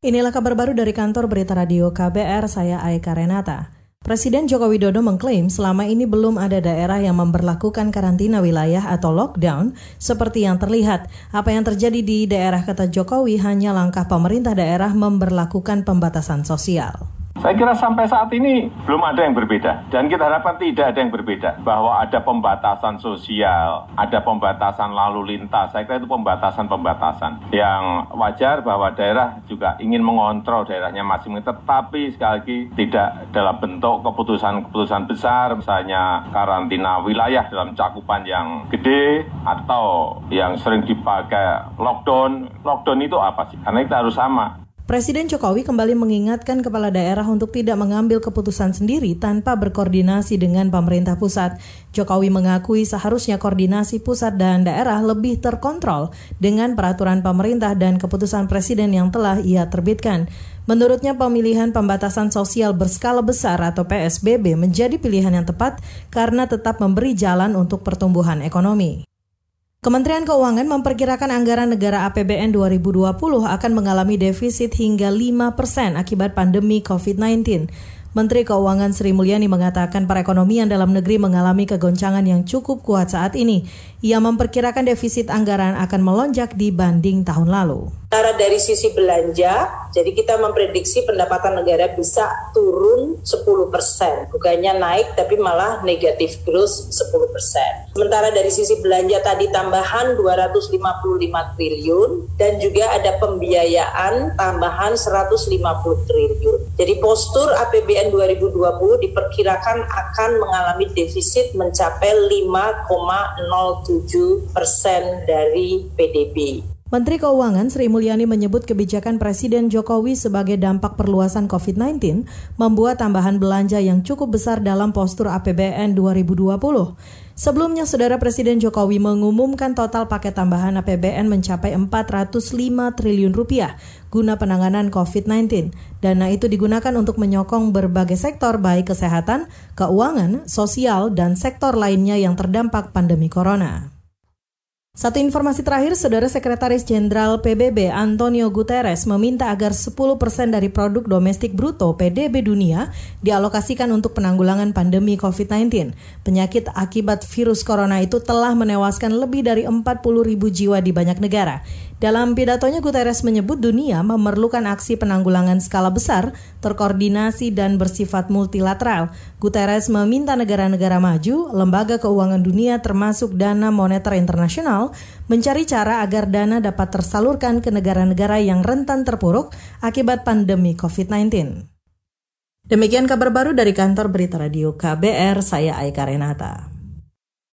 Inilah kabar baru dari kantor berita radio KBR, saya Aika Renata. Presiden Joko Widodo mengklaim selama ini belum ada daerah yang memperlakukan karantina wilayah atau lockdown seperti yang terlihat. Apa yang terjadi di daerah kata Jokowi hanya langkah pemerintah daerah memperlakukan pembatasan sosial. Saya kira sampai saat ini belum ada yang berbeda dan kita harapkan tidak ada yang berbeda bahwa ada pembatasan sosial, ada pembatasan lalu lintas. Saya kira itu pembatasan-pembatasan yang wajar bahwa daerah juga ingin mengontrol daerahnya masing-masing tetapi sekali lagi tidak dalam bentuk keputusan-keputusan besar misalnya karantina wilayah dalam cakupan yang gede atau yang sering dipakai lockdown. Lockdown itu apa sih? Karena kita harus sama Presiden Jokowi kembali mengingatkan kepala daerah untuk tidak mengambil keputusan sendiri tanpa berkoordinasi dengan pemerintah pusat. Jokowi mengakui seharusnya koordinasi pusat dan daerah lebih terkontrol dengan peraturan pemerintah dan keputusan presiden yang telah ia terbitkan. Menurutnya pemilihan pembatasan sosial berskala besar atau PSBB menjadi pilihan yang tepat karena tetap memberi jalan untuk pertumbuhan ekonomi. Kementerian Keuangan memperkirakan anggaran negara APBN 2020 akan mengalami defisit hingga 5 persen akibat pandemi COVID-19. Menteri Keuangan Sri Mulyani mengatakan perekonomian dalam negeri mengalami kegoncangan yang cukup kuat saat ini. Ia memperkirakan defisit anggaran akan melonjak dibanding tahun lalu. Secara dari sisi belanja, jadi kita memprediksi pendapatan negara bisa turun 10 persen. Bukannya naik, tapi malah negatif growth 10 persen. Sementara dari sisi belanja tadi tambahan 255 triliun dan juga ada pembiayaan tambahan 150 triliun. Jadi postur APBN 2020 diperkirakan akan mengalami defisit mencapai 5,07 persen dari PDB. Menteri Keuangan Sri Mulyani menyebut kebijakan Presiden Jokowi sebagai dampak perluasan COVID-19 membuat tambahan belanja yang cukup besar dalam postur APBN 2020. Sebelumnya, Saudara Presiden Jokowi mengumumkan total paket tambahan APBN mencapai 405 triliun rupiah guna penanganan COVID-19. Dana itu digunakan untuk menyokong berbagai sektor baik kesehatan, keuangan, sosial, dan sektor lainnya yang terdampak pandemi corona. Satu informasi terakhir, Saudara Sekretaris Jenderal PBB Antonio Guterres meminta agar 10% dari produk domestik bruto PDB dunia dialokasikan untuk penanggulangan pandemi COVID-19. Penyakit akibat virus corona itu telah menewaskan lebih dari 40 ribu jiwa di banyak negara. Dalam pidatonya, Guterres menyebut dunia memerlukan aksi penanggulangan skala besar, terkoordinasi, dan bersifat multilateral. Guterres meminta negara-negara maju, lembaga keuangan dunia termasuk dana moneter internasional, mencari cara agar dana dapat tersalurkan ke negara-negara yang rentan terpuruk akibat pandemi COVID-19. Demikian kabar baru dari kantor Berita Radio KBR, saya Aika Renata.